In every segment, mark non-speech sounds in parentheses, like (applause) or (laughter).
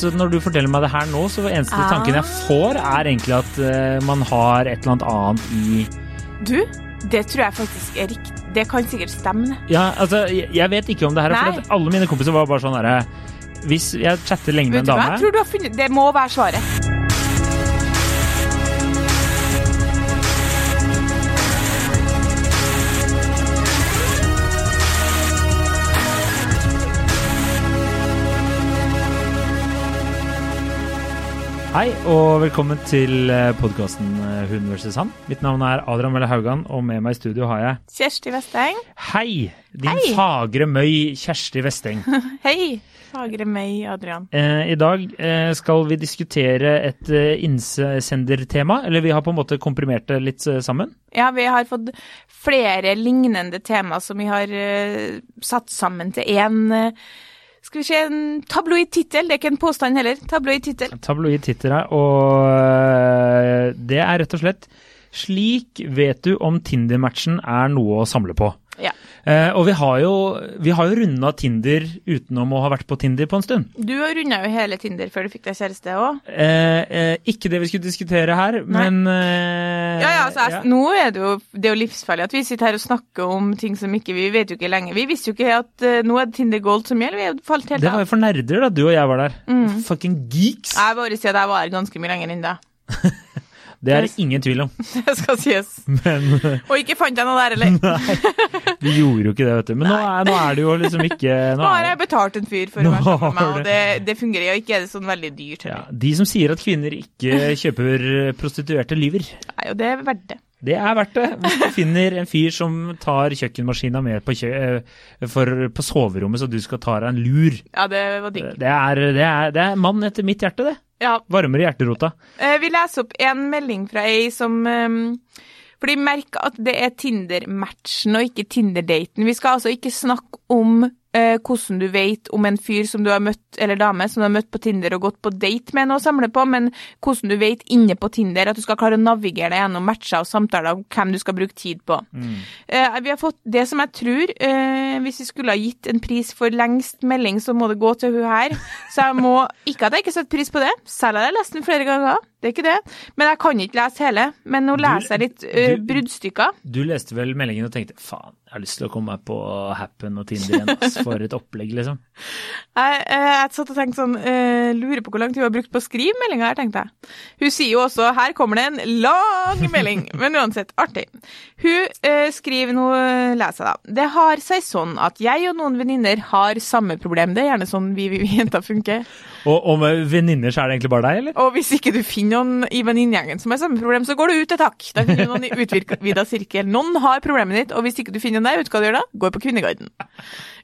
Så når du forteller meg det her nå, så eneste Ah. tanken jeg får, er egentlig at uh, man har et eller annet annet i Du, det tror jeg faktisk er riktig. Det kan sikkert stemme. Ja, altså, jeg jeg vet ikke om det her, for Nei. at alle mine kompiser var bare sånn herre Hvis jeg chatter lenge med en dame Jeg tror du har funnet Det må være svaret. Hei, og velkommen til podkasten Hun vs. han. Mitt navn er Adrian Melle Haugan, og med meg i studio har jeg Kjersti Vesteng. Hei! Din Hei. fagre møy Kjersti Vesteng. (laughs) Hei. Fagre møy, Adrian. Eh, I dag eh, skal vi diskutere et eh, innsendertema, eller vi har på en måte komprimert det litt eh, sammen. Ja, vi har fått flere lignende tema som vi har eh, satt sammen til én Skal vi se, en tabloid tittel. Det er ikke en påstand heller. Tabloid tittel. Tabloid tittel, ja. og eh, det er rett og slett Slik vet du om Tinder-matchen er noe å samle på. Ja. Eh, og vi har jo, vi har jo runda Tinder utenom å ha vært på Tinder på en stund. Du har runda jo hele Tinder før du fikk deg kjæreste òg. Eh, eh, ikke det vi skulle diskutere her, Nei. men eh, Ja, ja, altså, jeg, Nå er det jo, det er jo livsfarlig at vi sitter her og snakker om ting som ikke Vi vet jo ikke lenger. Vi visste jo ikke at uh, nå er det Tinder Gold som gjelder. Vi har falt helt av. Det var jo for nerder da du og jeg var der. Mm. Fucking geeks! Jeg bare sier at jeg var her ganske mye lenger enn deg. (laughs) Det er det ingen tvil om. (laughs) Det skal sies. Men eh, Og ikke fant jeg noe der, eller? (laughs) vi gjorde jo ikke det, vet du. Men nå er, nå er det jo liksom ikke (laughs) Nå Nå har jeg betalt en fyr for å være sammen med meg, og det, det fungerer jo ikke. Er det sånn veldig dyrt ja, heller. de som sier at kvinner ikke kjøper prostituerte, lyver. Nei, og det er verdt det. Det er verdt det. Hvis du finner en fyr som tar kjøkkenmaskina med på, kjø eh, for, på soverommet så du skal ta deg en lur. Ja, det var digg. Det det det er mann etter mitt hjerte, det. Ja. Varmere i hjerterota. Eh, Vi leser opp en melding fra ei som eh, For de merker at det er Tinder-matchen og ikke Tinder-daten. Vi skal altså ikke snakke om eh, hvordan du vet om en fyr som du har møtt, eller dame som du har møtt på Tinder og gått på date med noe å samle på, men hvordan du vet inne på Tinder at du skal klare å navigere deg gjennom matcher og samtaler om hvem du skal bruke tid på. Eh, vi har fått det som jeg tror eh, Hvis vi skulle ha gitt en pris for lengst melding, så må det gå til hun her. Så jeg må Ikke at jeg ikke setter pris på det, selv har jeg lest den flere ganger. Det er ikke det. Men jeg kan ikke lese hele. Men nå leser jeg litt du- bruddstykker. Du leste vel meldingen og tenkte faen, jeg har lyst til å komme meg på Happen og Tinder igjen, Altså, for et opplegg, liksom. (laughs) Jeg, eh, jeg satt og tenkte sånn uh, Lurer på hvor lang tid hun har brukt på å skrive meldinga her, tenkte jeg. Hun sier jo også Her kommer det en lang melding. (laughs) Men uansett, artig. Hun uh, skriver Nå leser jeg, da. Det har seg sånn at jeg og noen venninner har samme problem. Det er gjerne sånn vi, vi, vi jenter funker. Og, og med venninner så er det egentlig bare deg, eller? Og hvis ikke du finner noen i venninnegjengen som har samme problem, så går du ut et hakk. Da finner du noen i utvida (laughs) sirkel. Noen har problemet ditt, og hvis ikke du finner noen der, vet du hva du gjør da? Går på Kvinneguiden.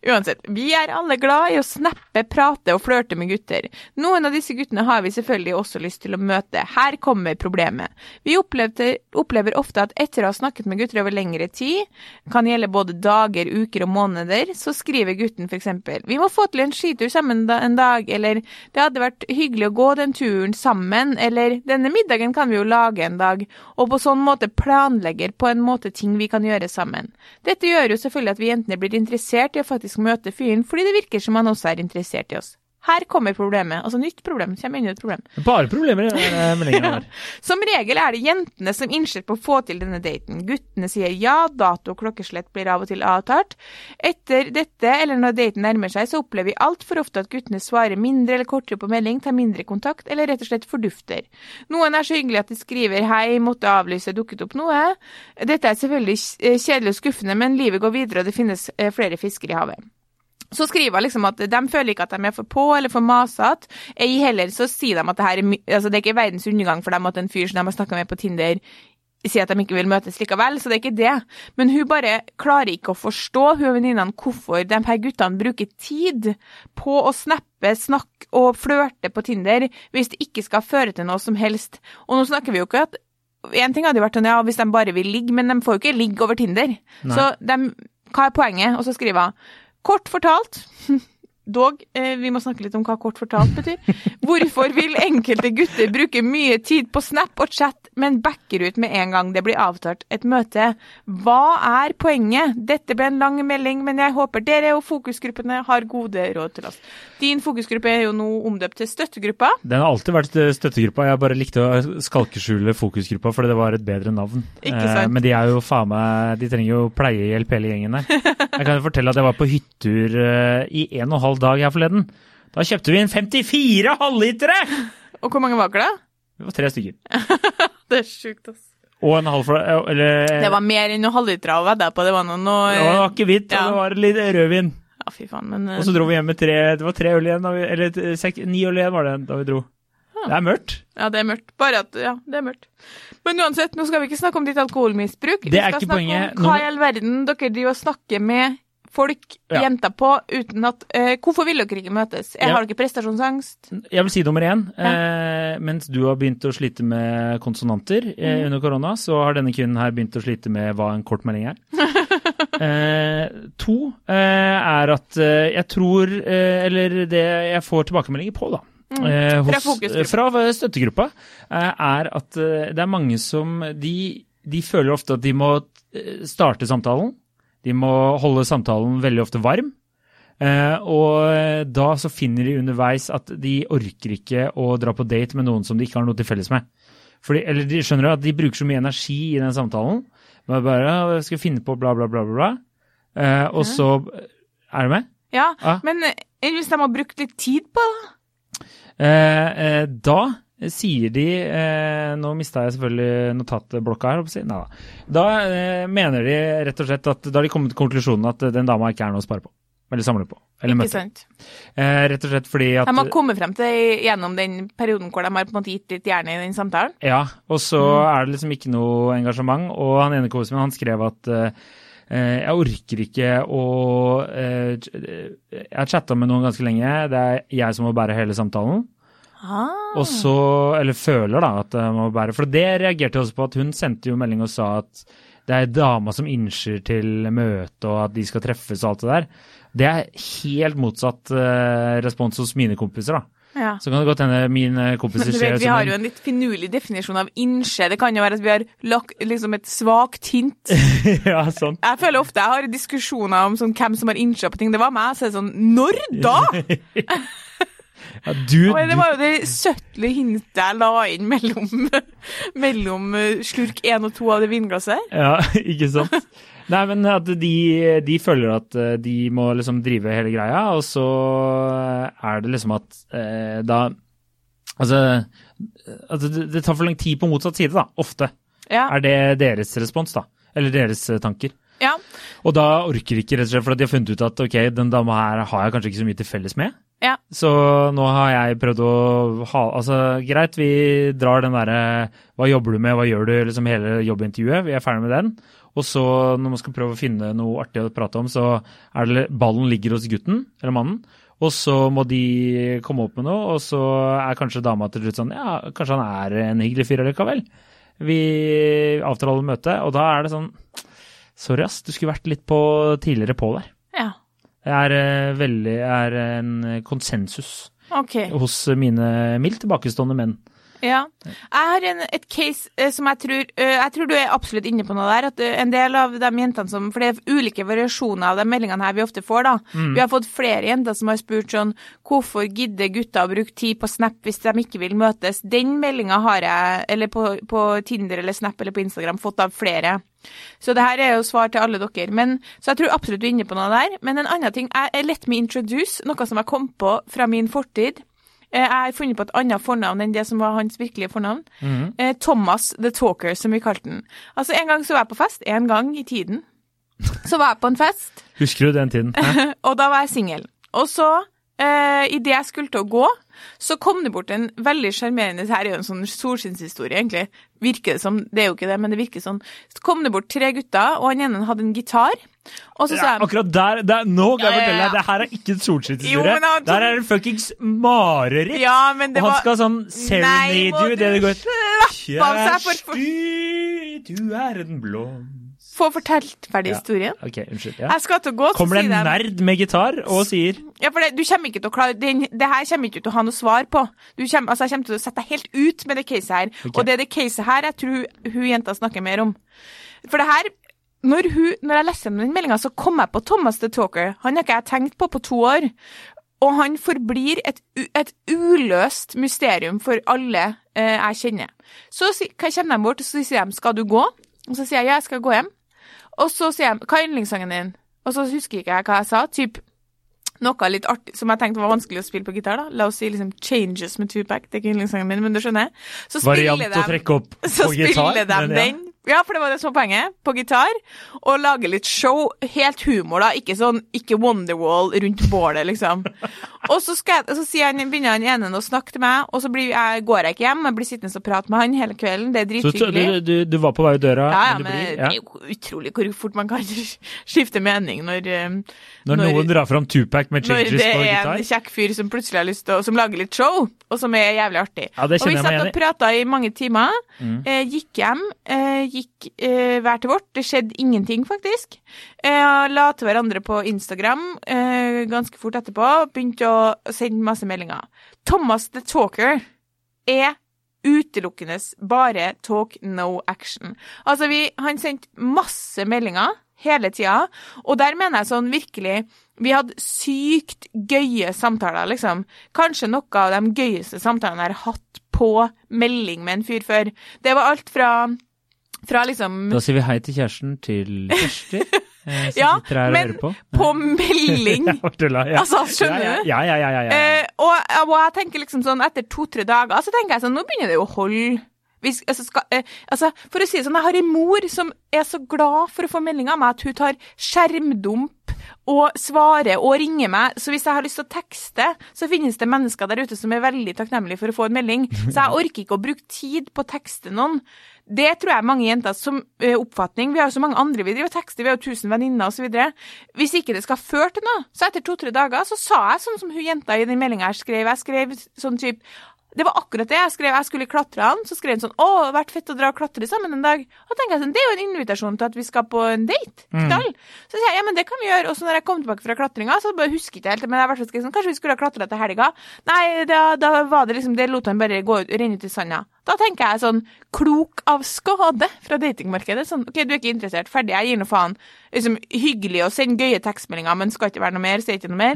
Uansett, vi er alle glad i å snappe, prate og flørte med gutter. Noen av disse guttene har vi selvfølgelig også lyst til å møte. Her kommer problemet. Vi opplevde, opplever ofte at etter å ha snakket med gutter over lengre tid, kan gjelde både dager, uker og måneder, så skriver gutten f.eks.: Vi må få til en skitur sammen en dag, eller det hadde vært hyggelig å gå den turen sammen, eller denne middagen kan vi jo lage en dag, og på sånn måte planlegger på en måte ting vi kan gjøre sammen. Dette gjør jo selvfølgelig at vi jentene blir interessert i å faktisk møte fyren, fordi det virker som han også er interessert i oss. Her kommer problemet, altså nytt problem, kommer i et problem. Bare problemer i den (laughs) meldingen her. Som regel er det jentene som innser på å få til denne daten. Guttene sier ja, dato og klokkeslett blir av og til avtalt. Etter dette, eller når daten nærmer seg, så opplever vi altfor ofte at guttene svarer mindre eller kortere på melding, tar mindre kontakt, eller rett og slett fordufter. Noen er så hyggelige at de skriver hei, måtte avlyse, dukket opp noe. Dette er selvfølgelig eh, kjedelig og skuffende, men livet går videre, og det finnes eh, flere fisker i havet. Så skriver han liksom at de føler ikke at de er for på eller for masete. Ei heller så sier de at det her er, altså det er ikke verdens undergang for dem at en fyr som de har snakka med på Tinder, sier at de ikke vil møtes likevel, så det er ikke det. Men hun bare klarer ikke å forstå, hun og venninnene, hvorfor de her guttene bruker tid på å snappe, snakke og flørte på Tinder hvis det ikke skal føre til noe som helst. Og nå snakker vi jo ikke at En ting hadde jo vært sånn, ja, hvis de bare vil ligge, men de får jo ikke ligge over Tinder. Nei. Så de, hva er poenget? Og så skriver hun Kort fortalt, (laughs) Dog, eh, vi må snakke litt om hva kort fortalt betyr. Hvorfor vil enkelte gutter bruke mye tid på Snap og chat, men backer ut med en gang det blir avtalt et møte? Hva er poenget? Dette ble en lang melding, men jeg håper dere og fokusgruppene har gode råd til oss. Din fokusgruppe er jo nå omdøpt til støttegruppa. Den har alltid vært støttegruppa. Jeg bare likte å skalkeskjule fokusgruppa fordi det var et bedre navn. Ikke sant? Eh, men de er jo faen meg De trenger jo pleiehjelp hele gjengen der. Jeg kan jo fortelle at jeg var på hyttetur eh, i en og en halv dag her forleden. Da kjøpte vi inn 54 halvlitere! Og hvor mange var det? Det var tre stykker. (laughs) Det er sjukt, ass. Og en halv fla- Eller Det var mer enn noen halvlitere å vedde på. Det var noe, noe det var akevitt, Ja. og det var litt rødvin. Ja, fy faen, men eh, Og så dro vi hjem med tre Det var tre øl igjen, vi, eller sek, ni øl igjen var det da vi dro. Det er mørkt. Ja, det er mørkt. Bare at Ja, det er mørkt. Men uansett, nå skal vi ikke snakke om ditt alkoholmisbruk. Det er ikke snakke poenget. om hva i all verden dere driver og snakker med folk, Ja. jenter, på uten at uh, Hvorfor vil dere ikke møtes? Jeg Ja. har ikke prestasjonsangst? Jeg vil si nummer én. Eh, mens du har begynt å slite med konsonanter eh, mm. under korona, så har denne kvinnen her begynt å slite med hva en kortmelding er. (laughs) eh, to eh, er at eh, jeg tror Eller det jeg får tilbakemeldinger på, da. Mm. Hos- fra støttegruppa, er at det er mange som de, de føler ofte at de må starte samtalen. De må holde samtalen veldig ofte varm. Eh, og da så finner de underveis at de orker ikke å dra på date med noen som de ikke har noe til felles med. Fordi, eller de skjønner at de bruker så mye energi i den samtalen. Men bare «Ja, skal finne på bla, bla, bla, bla. bla. Eh, og så Er du med? Ja, Ja. men eh, hvis de har brukt litt tid på det? Eh, eh, da sier de eh, Nå mista jeg selvfølgelig notatblokka her. si. Neida. Da eh, mener de rett og slett at da har de kommet til konklusjonen at den dama ikke er noe å spare på. Eller samle på. Eller møte. Eh, rett og slett fordi at De har kommet frem til gjennom den perioden hvor de har på en måte gitt litt hjerne i den samtalen. Ja, og så er det liksom ikke noe engasjement. Og han ene kompisen min han skrev at eh, eh, jeg orker ikke å eh, Jeg har chatta med noen ganske lenge. Det er jeg som må bære hele samtalen. Ah. Og så, eller føler da at man må bære. For det reagerte jeg også på at hun sendte jo melding og sa at det er dama som innser til møte og at de skal treffes og alt det der. Det er helt motsatt uh, respons hos mine kompiser, da. Ja. Så kan det godt hende mine kompiser ser vet, som vi har jo en litt finurlig definisjon av innse. Det kan jo være at vi har lagt liksom et svakt hint. (laughs) ja, sånn. Jeg føler ofte jeg har diskusjoner om sånn, hvem som har innse på ting. Det var meg. Så er det sånn Når da? (laughs) Ja, du, Og det var jo det søtle hintet jeg la inn mellom, (laughs) mellom eh, slurk én og to av det vinglasset. Ja, (laughs) ikke sant? (laughs) Nei, men at de, de føler at eh, de må liksom drive hele greia, og så er det liksom at eh, da Altså at det, det tar for lang tid på motsatt side, da. Ofte. Ja. Er det deres respons, da? Eller deres eh, tanker. Ja. Og da orker de ikke, rett og slett, for de har funnet ut at ok, den dama her har jeg kanskje ikke så mye til felles med. Ja. Så nå har jeg prøvd å ha Altså, greit, vi drar den derre Hva jobber du med, hva gjør du, liksom hele jobbintervjuet. Vi er ferdig med den. Og så, når man skal prøve å finne noe artig å prate om, så er det ballen ligger hos gutten, eller mannen. Og så må de komme opp med noe, og så er kanskje dama til slutt sånn Ja, kanskje han er en hyggelig fyr allikevel. Vi avtaler møte, og da er det sånn Sorry, ass, du skulle vært litt på tidligere på der. ja. Det er eh, veldig er en konsensus okay. hos mine mildt tilbakestående menn. Ja. Jeg har en, et case eh, som jeg tror eh, Jeg tror du er absolutt inne på noe der. At eh, en del av de jentene som For det er ulike variasjoner av de meldingene her vi ofte får, da. Vi har fått flere jenter som har spurt sånn Hvorfor gidder gutter å bruke tid på Snap hvis de ikke vil møtes? Den meldinga har jeg, eller på, på Tinder eller Snap eller på Instagram, fått av flere. Så det her er jo svar til alle dere. Men, så jeg tror absolutt du er inne på noe der. Men en annen ting er Let me introduce, noe som jeg kom på fra min fortid. Eh, Jeg har funnet på et annet fornavn enn det som var hans virkelige fornavn. Eh, Thomas the Talker, som vi kalte den. Altså, En gang så var jeg på fest. En gang i tiden. Så var jeg på en fest, Husker du den tiden? (laughs) Og da var jeg singel. Og så, eh, idet jeg skulle til å gå, så kom det bort en veldig sjarmerende Her er jo en sånn solskinnshistorie, egentlig. Virker det som. Det er jo ikke det, men det virker sånn. Så kom det bort tre gutter, og han ene hadde en gitar. Og så sa Ja, jeg akkurat der, der Nå kan jeg fortelle deg, det her er ikke en Jo, solskinnshistorie. Det han- Der er det fuckings mareritt! Ja, men det og han var skal sånn Nei, serenade må you. Det det du slappe av seg for- du er en blomst få fortalt ferdig Ja. historien. Ok, unnskyld. Ja. Jeg skal til å gå, Kommer det en nerd med gitar og sier Ja, for det, du kommer ikke til å klare det, Det her kommer ikke til å ha noe svar på. Du kommer, altså, jeg kommer til å sette deg helt ut med det caset her. Okay. Og det er det caset her jeg tror hun, jenta snakker mer om. For det her Når, hun, når jeg leste gjennom den meldinga, så kom jeg på Thomas the Talker. Han har ikke jeg tenkt på på to år. Og han forblir et, et uløst mysterium for alle eh, jeg kjenner. Så kommer de bort, og så sier de 'skal du gå?' Og så sier jeg 'ja, jeg skal gå hjem'. Og så sier jeg 'hva er yndlingssangen din?' Og så husker ikke jeg hva jeg sa. Typ noe litt artig som jeg tenkte var vanskelig å spille på gitar. da. La oss si liksom 'Changes' med Tupac. Det er ikke yndlingssangen min, men du skjønner. Så variant spiller å de- trekke opp på (laughs) gitar? spiller de ja. den. Ja, for det var det som var poenget. På gitar. Og lage litt show. Helt humor, da. Ikke sånn ikke Wonderwall rundt bålet, liksom. (laughs) Og så, jeg, så han, begynner han ene å snakke til meg, og så blir jeg, går jeg ikke hjem. Jeg blir sittende og prate med han hele kvelden. Det er Så du, du, du var på vei ut døra, Ja, ja, men men blir det er jo utrolig hvor fort man kan (laughs) skifte mening når, Når, Når noen drar fram Tupac med når det er en kjekk fyr som plutselig har lyst til å Som lager litt show, og som er jævlig artig. Ja, og vi satt og prata i mange timer. Mm. Eh, gikk hjem. Eh, gikk eh, hver til vårt. Det skjedde ingenting, faktisk. Eh, la til hverandre på Instagram eh, ganske fort etterpå. Begynte å sende masse meldinger. Thomas the Talker er utelukkende bare talk, no action. Altså, vi, han sendte masse meldinger hele tida, og der mener jeg sånn virkelig Vi hadde sykt gøye samtaler, liksom. Kanskje noe av de gøyeste samtalene jeg har hatt på melding med en fyr før. Det var alt fra fra liksom Da sier vi hei til kjæresten til Kjersti, eh, (laughs) Ja, men på. på melding. (laughs) Ja. Altså, skjønner du? Ja, ja, ja. ja, ja, ja. Eh, og, og jeg tenker liksom sånn, etter to-tre dager, så tenker jeg sånn, nå begynner det jo å holde. Hvis, altså, skal, eh, altså, for å si det sånn, jeg har en mor som er så glad for å få melding av meg at hun tar skjermdump og svarer og ringer meg. Så hvis jeg har lyst til å tekste, så finnes det mennesker der ute som er veldig takknemlige for å få en melding. Så jeg orker ikke å bruke tid på å tekste noen. Det tror jeg mange jenter som eh, oppfatning. Vi har jo så mange andre vi driver og tekster, vi har jo tusen venninner osv. Hvis ikke det skal føre til noe, så etter to-tre dager så sa jeg sånn som hun jenta i den meldinga jeg skrev. Jeg skrev sånn type det var akkurat det jeg skrev. Jeg skulle klatre han. Så skrev han sånn 'Å, det har vært fett å dra og klatre sammen en dag'. Og tenker jeg sånn, Det er jo en invitasjon til at vi skal på en date. Knall. Så sier jeg ja, men det kan vi gjøre. Og så når jeg kom tilbake fra klatringa, så bare husker jeg ikke helt. Men jeg skrevet sånn, kanskje vi skulle ha klatra til helga. Nei, da, da var det liksom Det lot han bare gå ut, renne ut i sanda. Da tenker jeg sånn klok av skade fra datingmarkedet. Sånn OK, du er ikke interessert. Ferdig. Jeg gir nå faen. Liksom hyggelig å sende gøye tekstmeldinger, men skal ikke være noe mer. Sier ikke noe mer.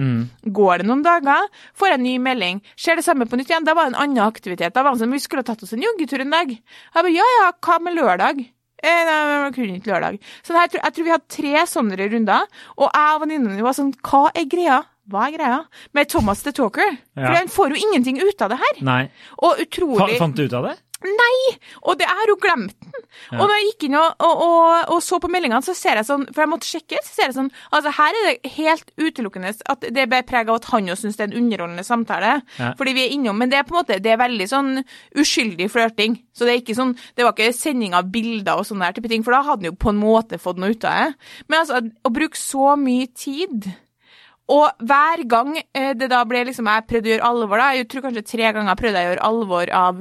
Går det noen dager, får jeg en ny melding. Skjer det samme på nytt igjen. Da var det en annen aktivitet. Da var sånn, vi skulle ha tatt oss en joggetur en dag. Jeg bare ja ja, hva med lørdag? Eh, nei, jeg kunne ikke lørdag. Så her, tror- jeg tror vi hadde tre sånne runder, og jeg og venninnene mine var sånn, hva er greia? Hva er greia? Med Thomas the Talker. For han får jo ingenting ut av det her. Nei. Og utrolig fant du ut av det? Nei! Og det er jo glemt den. Ja. Og når jeg gikk inn og, og, og, og så på meldingene, så ser jeg sånn For jeg måtte sjekke, så ser jeg sånn Altså, her er det helt utelukkende at det ble preg av at han jo syns det er en underholdende samtale. Ja. Fordi vi er innom Men det er på en måte Det er veldig sånn uskyldig flørting. Så det er ikke sånn Det var ikke sending av bilder og sånne der type ting, for da hadde han jo på en måte fått noe ut av det. Men altså, å bruke så mye tid og hver gang eh, det da ble liksom Jeg prøvde å gjøre alvor, da. Jeg tror kanskje tre ganger prøvde jeg å gjøre alvor av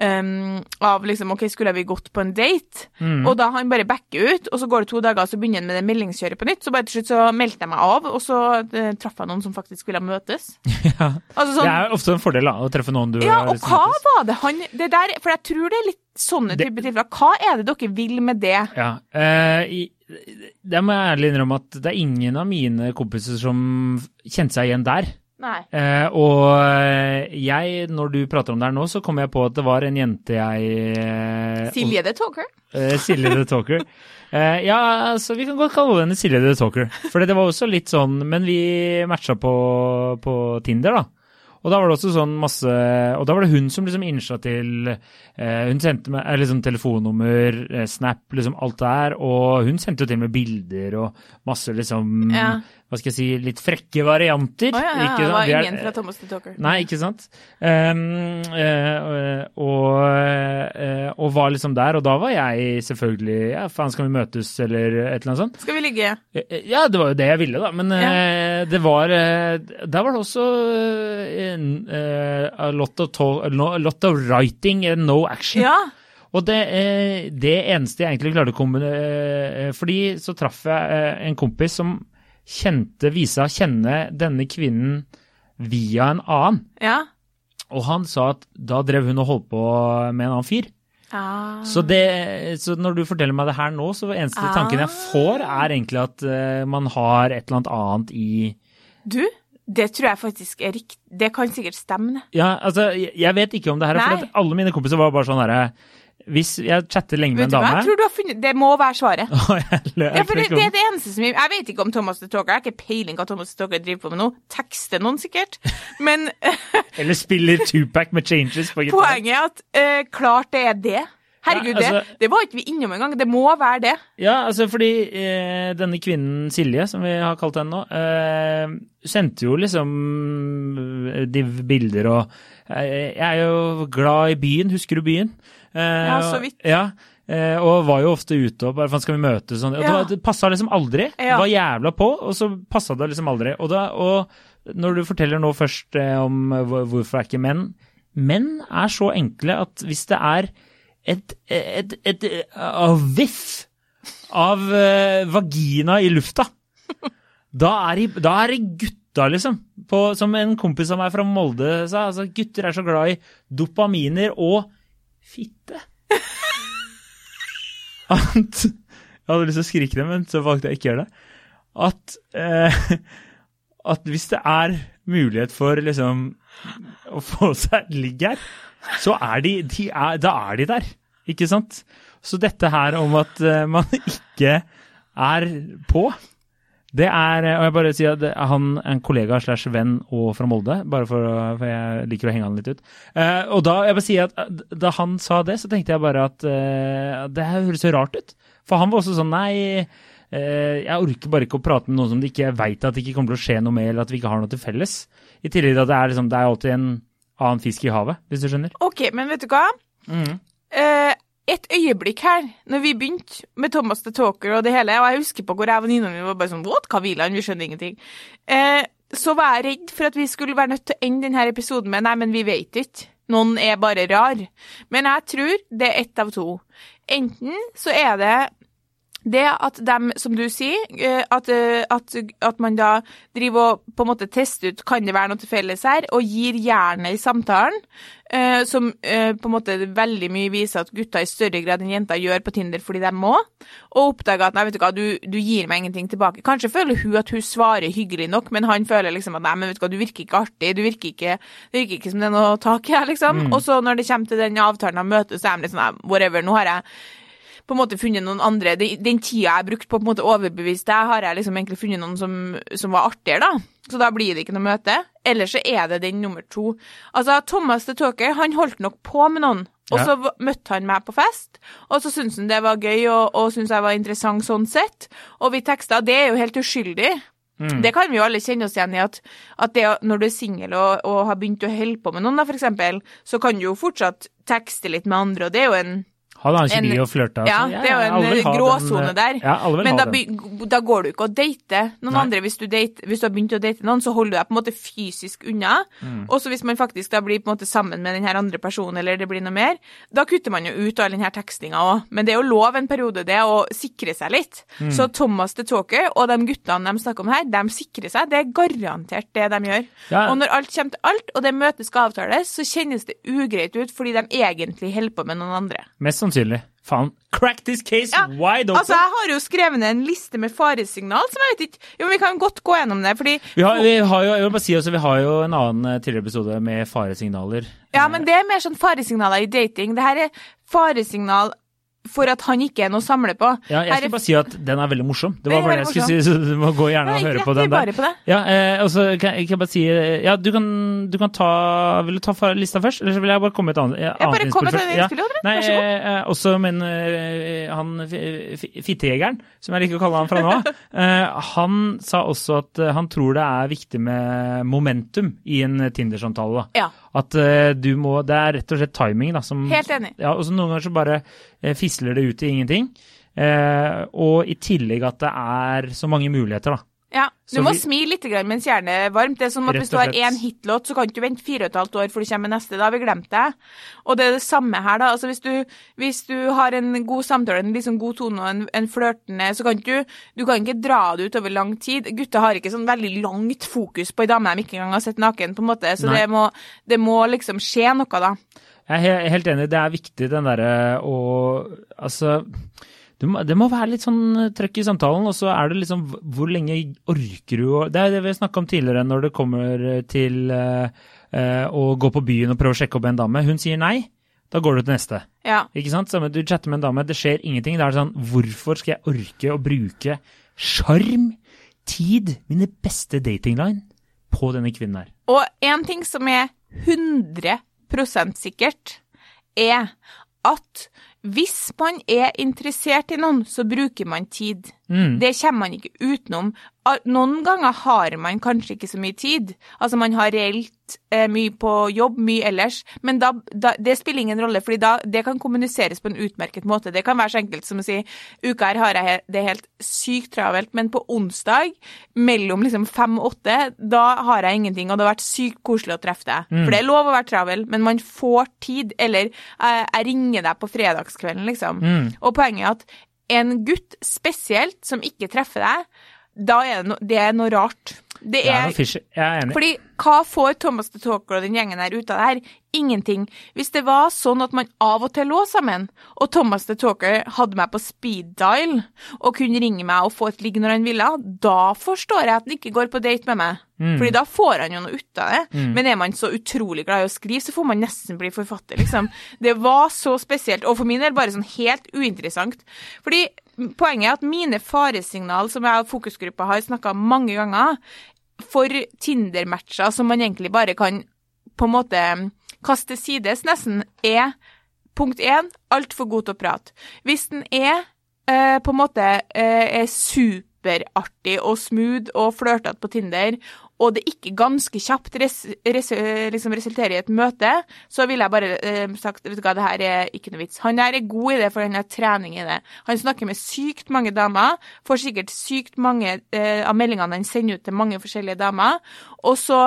um, Av liksom OK, skulle vi gått på en date? Mm. Og da han bare backer ut, og så går det to dager, og så begynner han med det meldingskjøret på nytt. Så bare til slutt så meldte jeg meg av, og så uh, traff jeg noen som faktisk ville møtes. (laughs) Ja. Altså Det sånn er ofte en fordel da, å treffe noen du Ja, og hva møtes. var det han Det der For jeg tror det er litt sånne Det- type tilfeller. Hva er det dere vil med det? Ja. uh, i, det må jeg ærlig innrømme at det er ingen av mine kompiser som kjente seg igjen der. Nei. Eh, og eh, jeg, når du prater om det her nå, så kom jeg på at det var en jente jeg eh, Silje the Talker? Eh, Silje the Talker. (laughs) Eh, ja, så vi kan godt kalle henne Silje the Talker. For det var også litt sånn Men vi matcha på, på Tinder, da. Og da var det også sånn masse Og da var det hun som liksom innsa til eh, Hun sendte meg liksom telefonnummer, Snap, liksom alt det her. Og hun sendte jo til med bilder og masse liksom Ja. Hva skal jeg si Litt frekke varianter. Oh, ja, ja, det var ingen fra Thomas the Talker. Nei, ikke sant? Um, uh, og, uh, og var liksom der, og da var jeg selvfølgelig Ja, faen, skal vi møtes, eller et eller annet sånt? Skal vi ligge? Eh, Ja, det var jo det jeg ville, da. Men eh, det var Der var det også a, lot of a lot of writing and no action. Ja. Og det, det eneste jeg egentlig klarte å kombinere Fordi så traff jeg en kompis som kjente, viste seg å kjenne denne kvinnen via en annen. Ja. Og han sa at da drev hun og holdt på med en annen fyr. Ah. Så, det, så når du forteller meg det her nå, så eneste Ah. tanken jeg får, er egentlig at uh, man har et eller annet annet i Du, det tror jeg faktisk er riktig. Det kan sikkert stemme. Ja, altså, jeg jeg vet ikke om det her, for Nei. at alle mine kompiser var bare sånn herre Hvis jeg chatter lenge med en dame Jeg tror du har funnet Det må være svaret. (laughs) Ja, for det, det er det eneste som Jeg, jeg vet ikke om Thomas the Talker. Jeg har ikke peiling hva Thomas the Talker driver på med nå. Tekster noen, sikkert. Men (laughs) Eller spiller two-pack med changes på gitar. poenget er at uh, klart det er det. Herregud, Ja, altså- det, det var ikke vi innom engang. Det må være det. Ja, altså fordi eh, denne kvinnen Silje, som vi har kalt henne nå, eh, sendte jo liksom eh, de bilder og eh, Jeg er jo glad i byen, husker du byen? Eh, Ja, så vidt. Ja, eh, og var jo ofte ute og bare skal vi møtes sånn. Og Ja. det passa liksom aldri. Ja. Var jævla på, og så passa det liksom aldri. Og, da, og når du forteller nå først eh, om hvorfor er ikke menn Menn er så enkle at hvis det er et, et, et, et a viff av vagina i lufta, da er, de, da er det gutta, liksom. På, som en kompis av meg fra Molde sa, altså gutter er så glad i dopaminer og fitte. (laughs) At Jeg hadde lyst til å skrike det, men så valgte jeg ikke å gjøre det. At, eh, (laughs) at hvis det er mulighet for liksom å få seg ligg her, så er de, de er, da er de der. Ikke sant? Så dette her om at eh, man (laughs) ikke er på, det er Og jeg bare sier at han er en kollega slash venn og fra Molde, bare for, for jeg liker å henge han litt ut. Uh, og da jeg bare sier at eh, da han sa det, så tenkte jeg bare at uh, det høres så rart ut. For han var også sånn nei. uh, jeg orker bare ikke å prate med noen som de ikke veit at det ikke kommer til å skje noe med, eller at vi ikke har noe til felles. I tillegg til at det er, liksom, det er alltid en annen fisk i havet, hvis du skjønner. OK, men vet du hva? Eh, et øyeblikk her, når vi begynte med Thomas the Talker og det hele, og jeg husker på hvor jeg og venninnene mine var bare sånn What? Hva vil han? Vi skjønner ingenting. Eh, så var jeg redd for at vi skulle være nødt til å ende denne episoden med Nei, men vi vet ikke. Noen er bare rar. Men jeg tror det er ett av to. Enten så er det det at de, som du sier, eh, at, eh, at, at man da driver og på en måte tester ut kan det være noe til felles her, og gir jernet i samtalen, eh, som på en måte veldig mye viser at gutter i større grad enn jenter gjør på Tinder fordi de må, og oppdager at nei, vet du hva, du, du gir meg ingenting tilbake. Kanskje føler hun at hun svarer hyggelig nok, men han føler liksom at nei, men vet du hva, du virker ikke artig, du virker ikke, det virker ikke som det er noe tak i her, liksom. Og så når det kommer til den avtalen av møtet, så er de litt sånn whatever, nå har jeg på en måte funnet noen andre. Den, den tida jeg har brukt på å overbevise deg, har jeg liksom egentlig funnet noen som, som var artigere, da. Så da blir det ikke noe møte. Eller så er det den nummer to. Altså, Thomas the Talker, han holdt nok på med noen. Og så ja. møtte han meg på fest, og så syntes han det var gøy og, og syntes jeg var interessant sånn sett. Og vi teksta, det er jo helt uskyldig. Det kan vi jo alle kjenne oss igjen i, at, at det, når du er singel og, og har begynt å holde på med noen, da, for eksempel, så kan du jo fortsatt tekste litt med andre, og det er jo en Han har En- kjemi og flørta. ja, altså. det er jo en gråsone der. Ja, alle vil Men da, da går du ikke og dater noen Nei. andre. Hvis du, date, hvis du har begynt å date noen, så holder du deg på en måte fysisk unna. Mm. Og så hvis man faktisk da blir på en måte sammen med den her andre personen, eller det blir noe mer, da kutter man jo ut all den her tekstinga òg. Men det er jo lov en periode, det, å sikre seg litt. Mm. Så Thomas the Talker og de guttene de snakker om her, de sikrer seg. Det er garantert det de gjør. Ja. Og når alt kommer til alt, og det møtet skal avtales, så kjennes det ugreit ut fordi de egentlig holder på med noen andre. Mest sannsynlig. Faen. Crack this case Ja, wide open! Altså, jeg har jo skrevet ned en liste med faresignal, som jeg vet ikke Jo, vi kan godt gå gjennom det, fordi vi, har, vi har jo jeg vil bare si også, vi har jo en annen eh, tidligere episode med faresignaler. Ja, men det er mer sånn faresignaler i dating. Det her er faresignal for at han ikke er noe å samle på. Ja, jeg skulle bare si at den er veldig morsom. Det var bare det jeg skulle si, så du må gå gjerne Nei, og høre på den der. på. Ja, eh, og så kan, jeg bare si eh, Ja, du kan, du kan ta Vil du ta lista først, eller så vil jeg bare komme med et annet, Jeg bare annet kom med innspill et først? Ja. innspill, Nei, Vær så god. eh, også men eh, han fi- fi- fittejegeren, som jeg liker å kalle han fra nå av, (laughs) eh, han sa også at eh, han tror det er viktig med momentum i en Tinder-samtale. Ja, At uh, du må Det er rett og slett timing, da. Som, helt enig. ja, og så noen ganger så bare uh, fisler det ut i ingenting. Uh, og i tillegg at det er så mange muligheter, da. Ja, Du Så må vi- smile litt mens hjernen er varmt. Det er som at Hvis du har én hitlåt, så kan du ikke vente fire og et halvt år før du kommer neste. Da har vi glemt det. Og det er det samme her, da. Altså Hvis du, hvis du har en god samtale, en liksom god tone og en, en flørtende, så kan du Du kan ikke dra det ut over lang tid. Gutter har ikke sånn veldig langt fokus på ei dame de ikke engang har sett naken, på en måte. Så det må, det må liksom skje noe, da. Jeg er helt enig, det er viktig den derre å Altså du må, det må være litt sånn trøkk i samtalen, og så er det liksom Hvor lenge orker du å Det er det vi snakka om tidligere når det kommer til eh, eh, å gå på byen og prøve å sjekke opp en dame. Hun sier nei. Da går du til neste. Ja. Ikke sant? Samme, du chatter med en dame, det skjer ingenting. Da er det sånn Hvorfor skal jeg orke å bruke sjarm, tid, mine beste datingline på denne kvinnen her? Og en ting som er 100% sikkert, er at hvis man er interessert i noen, så bruker man tid. Mm. Det kommer man ikke utenom. Noen ganger har man kanskje ikke så mye tid. Altså man har reelt eh, mye på jobb, mye ellers. Men da, da, det spiller ingen rolle, for det kan kommuniseres på en utmerket måte. Det kan være så enkelt som å si uka her har jeg det helt sykt travelt, men på onsdag mellom liksom fem og åtte, da har jeg ingenting, og det har vært sykt koselig å treffe deg. For det er lov å være travel, men man får tid. Eller eh, jeg ringer deg på fredagskvelden, liksom. Og poenget er at en gutt spesielt som ikke treffer deg, da er det, no, det er noe rart. Det Det er er, noe fishy. Jeg er enig. fordi hva får Thomas the Talker og den gjengen her ut av det her? Ingenting. Hvis det var sånn at man av og til lå sammen, og Thomas the Talker hadde meg på speed dial og kunne ringe meg og få et ligg når han ville, da forstår jeg at han ikke går på date med meg. Fordi da får han jo noe ut av det. Men er man så utrolig glad i å skrive, så får man nesten bli forfatter, liksom. Det var så spesielt, og for min del bare sånn helt uinteressant. Fordi poenget er at mine faresignal, som jeg og fokusgruppa har snakka mange ganger, for Tinder-matcher som man egentlig bare kan på en måte kaste sides, nesten, er punkt én altfor god til å prate. Hvis den er eh, på en måte eh, er superartig og smooth og flørtete på Tinder, og det ikke ganske kjapt res, res, liksom resulterer i et møte, så ville jeg bare eh, sagt vet du hva, det her er ikke noe vits. Han her er god i det, for han har trening i det. Han snakker med sykt mange damer, får sikkert sykt mange eh, av meldingene han sender ut til mange forskjellige damer, og så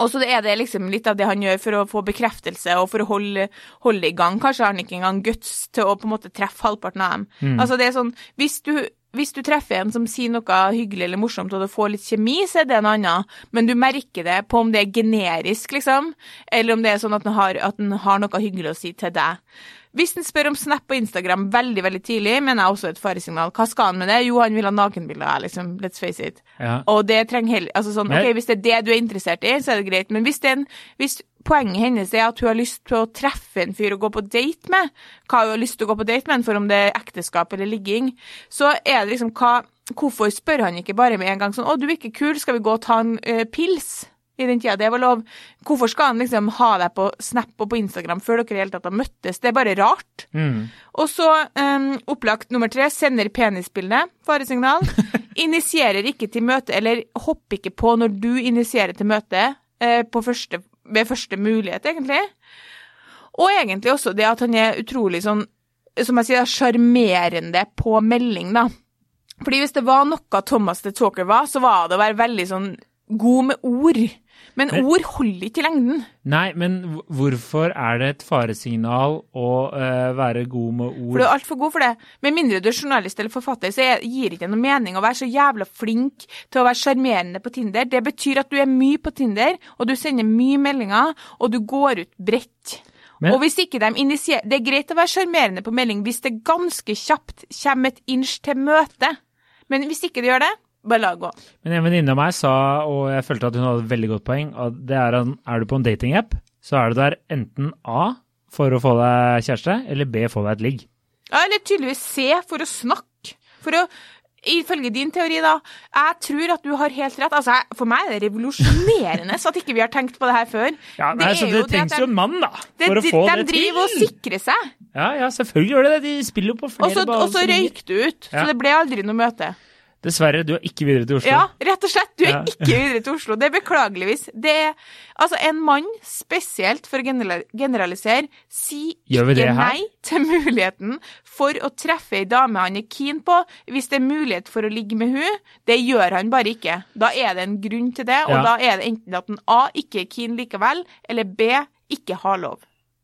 og så er det liksom litt av det han gjør for å få bekreftelse og for å holde, holde i gang. Kanskje har han ikke engang guts til å på en måte treffe halvparten av dem. Altså det er sånn, hvis du, hvis du treffer en som sier noe hyggelig eller morsomt, og du får litt kjemi, så er det noe annet. Men du merker det på om det er generisk, liksom, eller om det er sånn at den har, at den har noe hyggelig å si til deg. Hvis den spør om Snap og Instagram veldig veldig tidlig, mener jeg også et faresignal. Hva skal han med det? Jo, han vil ha nakenbilder liksom. Let's face it. Ja. Og det trenger heller altså sånn, ok, Hvis det er det du er interessert i, så er det greit. Men hvis, det er en, hvis poenget hennes er at hun har lyst til å treffe en fyr å gå på date med, hva hun har lyst til å gå på date med, for om det er ekteskap eller ligging, så er det liksom hva Hvorfor spør han ikke bare med en gang sånn 'Å, du er ikke kul, skal vi gå og ta en eh, pils?' I den tida det var lov. Hvorfor skal han liksom ha deg på Snap og på Instagram før dere i hele tatt har møttes? Det er bare rart. Mm. Og så um, opplagt nummer tre, sender penisbildet, faresignal. (laughs) Initierer ikke til møte, eller hopper ikke på når du initierer til møte eh, på første, ved første mulighet, egentlig. Og egentlig også det at han er utrolig sånn, som jeg sier, sjarmerende på melding, da. Fordi hvis det var noe Thomas the Talker var, så var det å være veldig sånn god med ord. Men ord holder ikke i lengden. Nei, men hvorfor er det et faresignal å uh, være god med ord? For du er altfor god for det. Med mindre du er journalist eller forfatter, så gir det ikke noe mening å være så jævla flink til å være sjarmerende på Tinder. Det betyr at du er mye på Tinder, og du sender mye meldinger, og du går ut bredt. Men- og hvis ikke de initierer Det er greit å være sjarmerende på melding hvis det ganske kjapt kommer et inch til møte. Men hvis ikke det gjør det, bare la det gå. Men en venninne av meg sa, og jeg følte at hun hadde et veldig godt poeng, at det er at er du på en datingapp, så er du der enten A for å få deg kjæreste, eller B få deg et ligg. Ja, eller tydeligvis C for å snakke. For å Ifølge din teori, da. Jeg tror at du har helt rett. Altså, For meg er det revolusjonerende at ikke vi har tenkt på det her før. Ja, nei, så det det at trengs jo en mann, da, det, for å de, få de det til. driver og sikrer seg, Ja, ja, selvfølgelig gjør det det. De spiller jo på flere baller. og så røyk du ut. Ja. Så det ble aldri noe møte. Dessverre, du er ikke videre til Oslo. Ja, rett og slett. Du er Ja. ikke videre til Oslo. Det er beklageligvis. Det er altså en mann, spesielt for å generalisere, sier ikke nei til muligheten for å treffe ei dame han er keen på, hvis det er mulighet for å ligge med hun. Det gjør han bare ikke. Da er det en grunn til det, og Ja. da er det enten at en A ikke er keen likevel, eller B ikke har lov.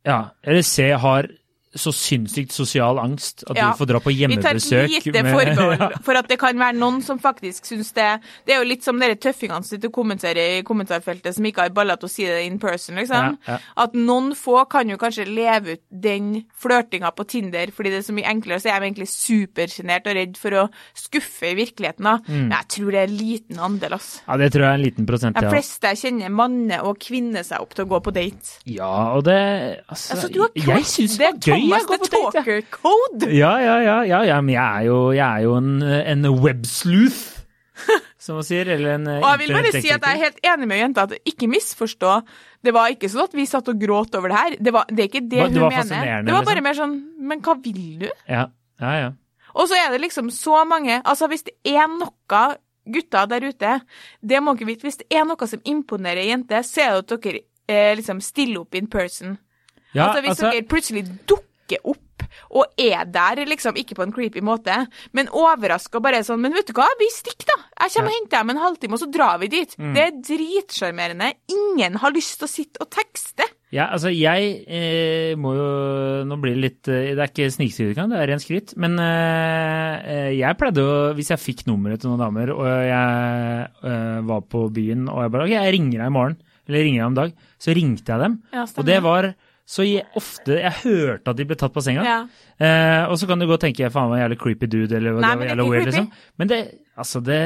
Ja, Eller C har så sinnssykt sosial angst at Ja. du får dra på hjemmebesøk. Vi tar lite med- (laughs) ja. for at det kan være noen som faktisk syns det Det er jo litt som dere tøffingene som sitter og kommenterer i kommentarfeltet, som ikke har baller til å si det in person, liksom. Ja. At noen få kan jo kanskje leve ut den flørtinga på Tinder fordi det er så mye enklere, så er de egentlig supersjenert og redd for å skuffe i virkeligheten. da. Mm. Men jeg tror det er en liten andel, ass. Ja, det tror jeg er en liten prosent, ja. De fleste jeg kjenner, manner og kvinner seg opp til å gå på date. Ja, og det Altså, Altså, jeg syns det var er gøy jeg. Talker Code! Ja, ja, ja, ja, ja, men jeg er jo, jeg er jo en, en websleuth, (laughs) som man sier. Eller en Og jeg vil bare si at jeg er helt enig med jenta, at ikke misforstå. Det var ikke sånn at vi satt og gråt over det her. Det, var, det er ikke det det hun mener. Det var bare liksom? mer sånn Men hva vil du? Ja, ja, ja. Og så er det liksom så mange Altså, hvis det er noe gutter der ute, det må dere vite. Hvis det er noe som imponerer jenter, så er det at dere eh, liksom stiller opp in person. ja altså hvis dere plutselig dukker opp og er der, liksom, ikke på en creepy måte, men overraska bare sånn Men vet du hva, vi stikker, da. Jeg kommer og henter deg om en halvtime, og så drar vi dit. Mm. Det er dritsjarmerende. Ingen har lyst til å sitte og tekste. Ja, altså jeg eh, må jo Nå blir det litt eh, Det er ikke snikskryt engang, det er ren skryt. Men eh, jeg pleide å Hvis jeg fikk nummeret til noen damer, og jeg eh, var på byen, og jeg bare OK, jeg ringer deg i morgen, eller ringer deg om dag, så ringte jeg dem. Ja, og det var så jeg, ofte Jeg hørte at de ble tatt på senga. Ja. Eh, og så kan du godt tenke faen meg jævlig creepy dude, eller Nei, det jævlig weird, liksom. Men det, altså, det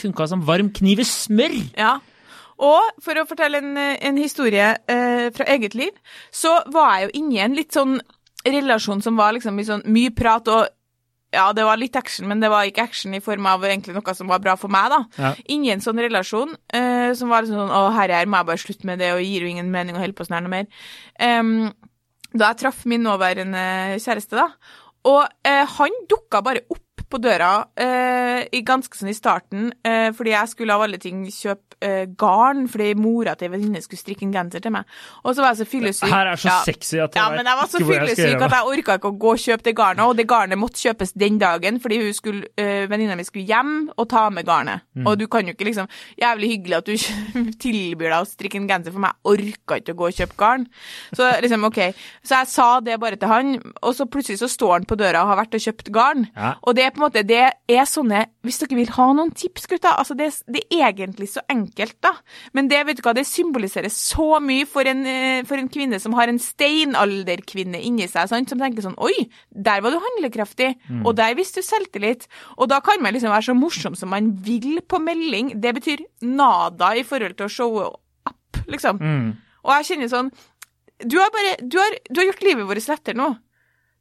funka som varm kniv i smør! Ja. Og for å fortelle en, en historie eh, fra eget liv, så var jeg jo inne i en litt sånn relasjon som var liksom i sånn mye prat og ja, det var litt action, men det var ikke action i form av egentlig noe som var bra for meg, da. Ja. Ingen sånn relasjon uh, som var liksom sånn Å, herre her, må jeg bare slutte med det, og gir jo ingen mening å holde på sånn her noe mer. Um, da jeg traff min nåværende kjæreste, da. Og uh, han dukka bare opp på døra eh, i ganske sånn i starten, eh, fordi jeg skulle av alle ting kjøpe eh, garn, fordi mora til ei venninne skulle strikke en genser til meg. Og så var jeg så fyllesyk. Her er så Ja. sexy at jeg Ja, men jeg var så fyllesyk at jeg orka ikke å gå og kjøpe det garnet, og det garnet måtte kjøpes den dagen, fordi hun skulle, eh, venninna mi skulle hjem og ta med garnet. Mm. Og du kan jo ikke liksom Jævlig hyggelig at du (laughs) tilbyr deg å strikke en genser for meg, jeg orka ikke å gå og kjøpe garn. Så liksom, OK. Så jeg sa det bare til han, og så plutselig så står han på døra og har vært og kjøpt garn. Ja. Og det er på en måte, det er sånne Hvis dere vil ha noen tips, gutter altså det, det er egentlig så enkelt, da. Men det vet du hva, det symboliserer så mye for en, eh, for en kvinne som har en steinalderkvinne inni seg, sant? som tenker sånn Oi, der var du handlekraftig, og der viste du selvtillit. Og da kan man liksom være så morsom som man vil på melding. Det betyr nada i forhold til å showe up, liksom. Mm. Og jeg kjenner sånn du har, bare, du, har, du har gjort livet vårt lettere nå.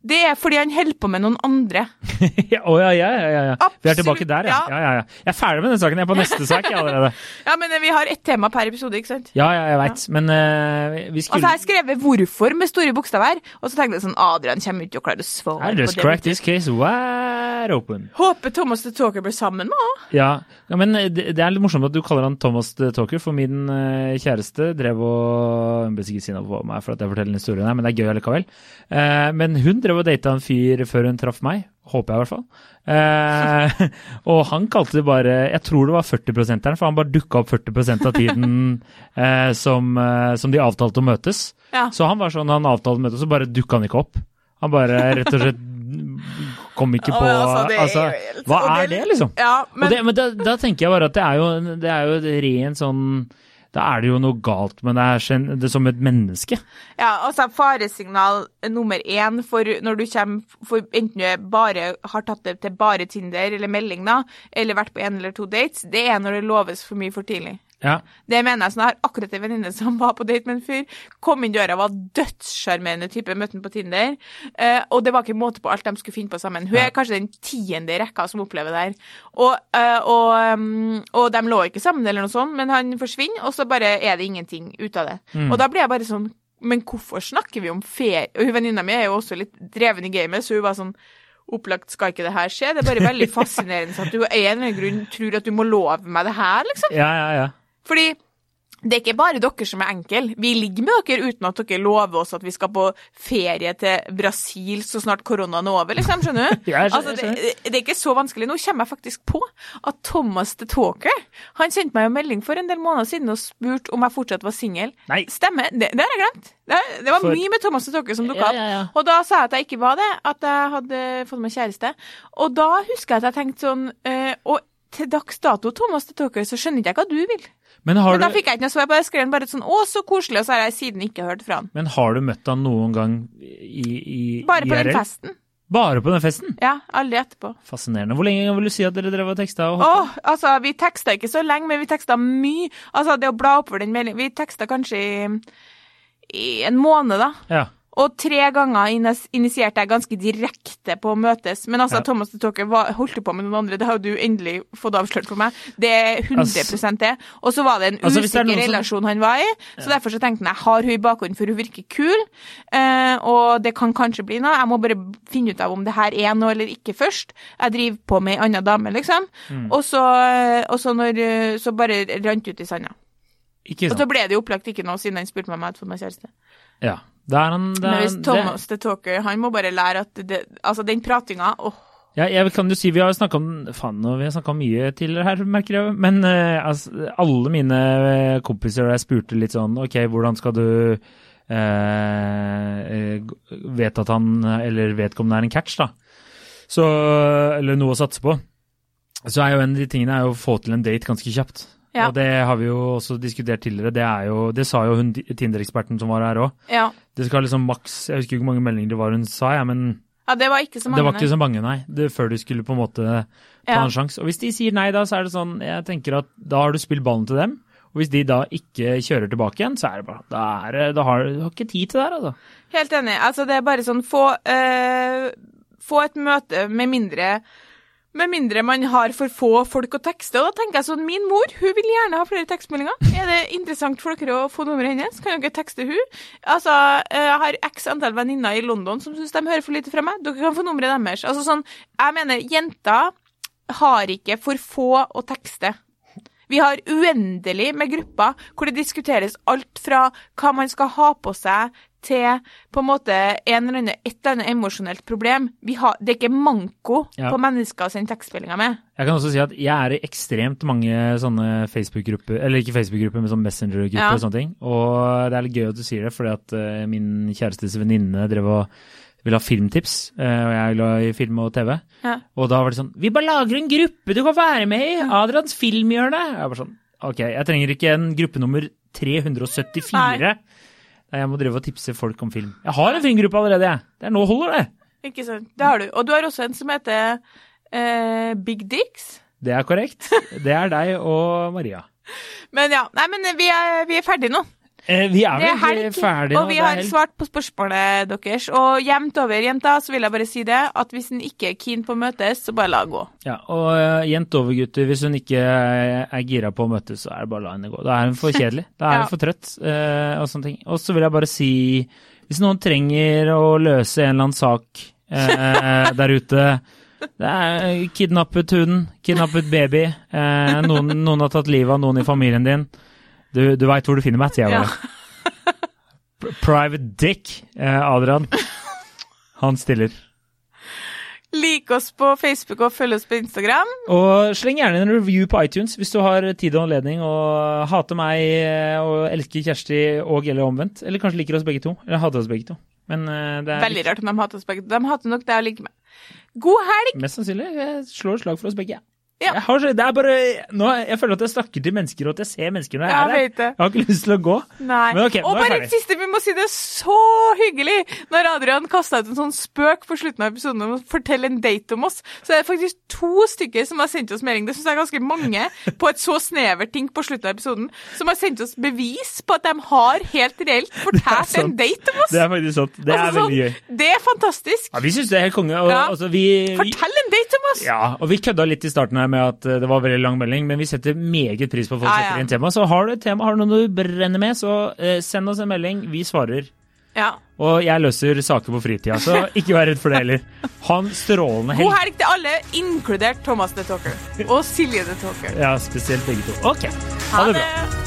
Det er fordi han holder på med noen andre. (laughs) ja, å, ja, ja, ja, ja, ja. Vi er tilbake der, ja. ja. Ja, ja. Jeg er ferdig med den saken. Jeg er på neste sak allerede. (laughs) Ja, men vi har ett tema per episode, ikke sant? Ja, ja, jeg veit. Men uh, vi Og så skulle har jeg skrevet 'hvorfor' med store bokstaver, og så tenkte jeg sånn Adrian kommer ikke til å klare å svare I just på det. cracked this case wide open. Håper Thomas the Talker blir sammen med henne. Ja, ja men det, det er litt morsomt at du kaller han Thomas the Talker, for min uh, kjæreste drev og Hun ble sikkert sinna på meg for at jeg forteller den historien her, men det er gøy allikevel. Uh, men hun drev og data en fyr før hun traff meg. Håper jeg, i hvert fall. Eh, (laughs) og han kalte det bare Jeg tror det var 40-prosenteren, for han bare dukka opp 40% av tiden (laughs) eh, som, eh, som de avtalte å møtes. Ja. Så han var sånn, han avtalte å møtes, så bare dukka han ikke opp. Han bare rett og slett kom ikke Å, på altså, det er altså, Hva er det, liksom? Ja, Men, det, men da, da tenker jeg bare at det er jo, det er jo ren sånn Da er det jo noe galt med det, er som et menneske. ja, altså faresignal nummer én for når du kommer for enten du bare har tatt det til bare Tinder eller melding, da, eller vært på en eller to dates, det er når det loves for mye for tidlig. Ja. Det mener jeg. sånn, Jeg har akkurat en venninne som var på date med en fyr. Kom inn døra, var dødssjarmerende type, møtte han på Tinder. Eh, og det var ikke måte på alt de skulle finne på sammen. Hun er kanskje den tiende i rekka som opplever det her. Og, eh, og, um, og de lå ikke sammen eller noe sånt, men han forsvinner, og så bare er det ingenting ut av det. Og da blir jeg bare sånn Men hvorfor snakker vi om ferie? Og venninna mi er jo også litt dreven i gamet, så hun var sånn opplagt skal ikke det her skje. Det er bare veldig (laughs) fascinerende at du av en eller annen grunn tror at du må love meg det her, liksom. Ja, ja, ja. Fordi det er ikke bare dere som er enkle. Vi ligger med dere uten at dere lover oss at vi skal på ferie til Brasil så snart koronaen er over, liksom. Skjønner du? (laughs) Ja, skjønner, altså, det, det er ikke så vanskelig. Nå kommer jeg faktisk på at Thomas the Talker han sendte meg en melding for en del måneder siden og spurte om jeg fortsatt var singel. Stemmer. Det, det har jeg glemt. Det, det var For- mye med Thomas the Talker som dukka opp. ja, ja. Og da sa jeg at jeg ikke var det, at jeg hadde fått meg kjæreste. Og da husker jeg at jeg tenkte sånn øh, Og til dags dato, Thomas the Talker, så skjønner ikke jeg hva du vil. Men har, Men da du, fikk jeg ikke noe svar. Jeg skrev bare sånn 'Å, så koselig', og så har jeg siden ikke hørt fra han. men har du møtt han noen gang i, i Bare på den festen. Bare på den festen? Ja, aldri etterpå. Fascinerende. Hvor lenge vil du si at dere drev og teksta? Og Å, altså, vi teksta ikke så lenge, men vi teksta mye. Altså, det å bla oppover den meldingen Vi teksta kanskje i, i en måned, da. Ja. Og tre ganger initierte jeg ganske direkte på å møtes. Men altså, Ja. Thomas de Talker holdt du på med noen andre, det har jo du endelig fått avslørt for meg. Det er 100 det. Og så var det en Altså, usikker det som- relasjon han var i, så derfor så tenkte jeg har hun i bakhånden, for hun virker kul, eh, og det kan kanskje bli noe. Jeg må bare finne ut av om det her er noe eller ikke først. Jeg driver på med ei anna dame, liksom. Mm. Og så, og så, når, så bare rant ut i sanda. Og så ble det jo opplagt ikke noe siden han spurte meg om jeg hadde fått meg kjæreste. Ja. Det er han, det Men er, hvis Thomas the Talker, han må bare lære at det, altså den pratinga åh, Ja, jeg kan jo si, Vi har snakka om faen, vi har om mye tidligere her, merker jeg. Men uh, altså, alle mine eh, kompiser jeg spurte litt sånn OK, hvordan skal du eh, vet at han eller vedkommende er en catch, da? Så, eller noe å satse på. Så er jo en av de tingene er å få til en date ganske kjapt. Ja. Og det har vi jo også diskutert tidligere. Det er jo, det sa jo hun Tinder-eksperten som var her òg. Ja. Det skal liksom maks Jeg husker ikke hvor mange meldinger det var hun sa, jeg, men ja, det var ikke så mange. det var ikke så mange, nei. Det, før du skulle på en måte ta Ja. en sjanse. Og hvis de sier nei, da, så er det sånn Jeg tenker at da har du spilt ballen til dem. Og hvis de da ikke kjører tilbake igjen, så er det bare Da, er, da har du har ikke tid til det her, altså. Helt enig. Altså, det er bare sånn få øh, Få et møte med mindre med mindre man har for få folk å tekste. Og da tenker jeg sånn, Min mor hun vil gjerne ha flere tekstmeldinger. Er det interessant for dere å få nummeret hennes? Kan dere tekste hun? Altså, eh, Jeg har x antall venninner i London som syns de hører for lite fra meg. Dere kan få nummeret deres. Altså sånn, Jeg mener, jenter har ikke for få å tekste. Vi har uendelig med grupper hvor det diskuteres alt fra hva man skal ha på seg, til på en måte en eller annen, et eller annet emosjonelt problem. Vi har, det er ikke manko Ja. på mennesker å sende tekstmeldinger med. Jeg kan også si at jeg er i ekstremt mange sånne Facebook-grupper, eller ikke Facebook-grupper, men sånn Messenger-grupper Ja. og sånne ting. Og det er litt gøy at du sier det, fordi at uh, min kjærestes venninne drev og ville ha filmtips, eh, og jeg er glad i film og TV. Ja. Og da var det sånn Vi bare lager en gruppe du kan være med i! Adrians filmhjørne! Jeg var sånn Ok, jeg trenger ikke en gruppe nummer 374. Nei, jeg må drive og tipse folk om film. Jeg har en filmgruppe allerede, jeg. Det er nå holder det. Ikke sant? Det har du. Og du har også en som heter eh, Big Dicks. Det er korrekt. Det er deg og Maria. (laughs) Men ja, nei, men vi er, vi er ferdige nå. Eh, vi er vel ferdige nå. og vi har svart på spørsmålet deres. Og jevnt over, jenta, så vil jeg bare si det, at hvis en ikke er keen på å møtes, så bare la henne gå. Ja, og uh, jevnt over, gutter. Hvis hun ikke er er gira på å møtes, så er det bare å la henne gå. Da er hun for (laughs) kjedelig. Da er Ja. hun for trøtt uh, og sånne ting. Og så vil jeg bare si, hvis noen trenger å løse en eller annen sak uh, (laughs) der ute det er kidnappet hunden, kidnappet baby, eh, noen, noen har tatt livet av noen i familien din. Du, du veit hvor du finner meg, sier jeg Ja. bare. Ja. Private Dick, eh, Adrian. Han stiller. Lik oss på Facebook og følg oss på Instagram. Og sleng gjerne en review på iTunes hvis du har tid og anledning og hater meg eh, og elsker Kjersti og eller omvendt. Eller kanskje liker oss begge to. Eller hater oss begge to. Men eh, det er Veldig rart om de hater oss begge. to. De hater nok deg og liker meg. God helg! mest sannsynlig. Jeg slår slag for oss begge. Ja. Jeg, har, det er bare, nå, jeg føler at jeg snakker til mennesker, og at jeg ser mennesker når jeg Ja, er der. Jeg har ikke lyst til å gå. Nei. Men ok, og bare et siste, vi må si det er så hyggelig når Adrian kasta ut en sånn spøk på slutten av episoden om å fortelle en date om oss. Så det er faktisk to stykker som har sendt oss melding. Det syns jeg er ganske mange (laughs) på et så snevert ting på slutten av episoden. Som har sendt oss bevis på at de har helt reelt (laughs) fortalt en date om oss. Det er faktisk sant. Det er Altså, veldig gøy. sånn, det er fantastisk. Ja, vi syns det er helt konge. Og, altså, vi, vi, Fortell en date om oss! ja, og vi kødda litt i starten her med at eh, det var veldig lang melding, men vi setter meget pris på at folk ja, ja. setter inn tema. Så har du et tema, har du noe du brenner med, så eh, send oss en melding. Vi svarer. Ja. Og jeg løser saker på fritida, så (laughs) ikke vær redd for det heller. Ha en strålende helg. God helg til alle, inkludert Thomas the Talker. Og Silje the Talker. Ja, spesielt begge to. OK. Ha, ha det bra.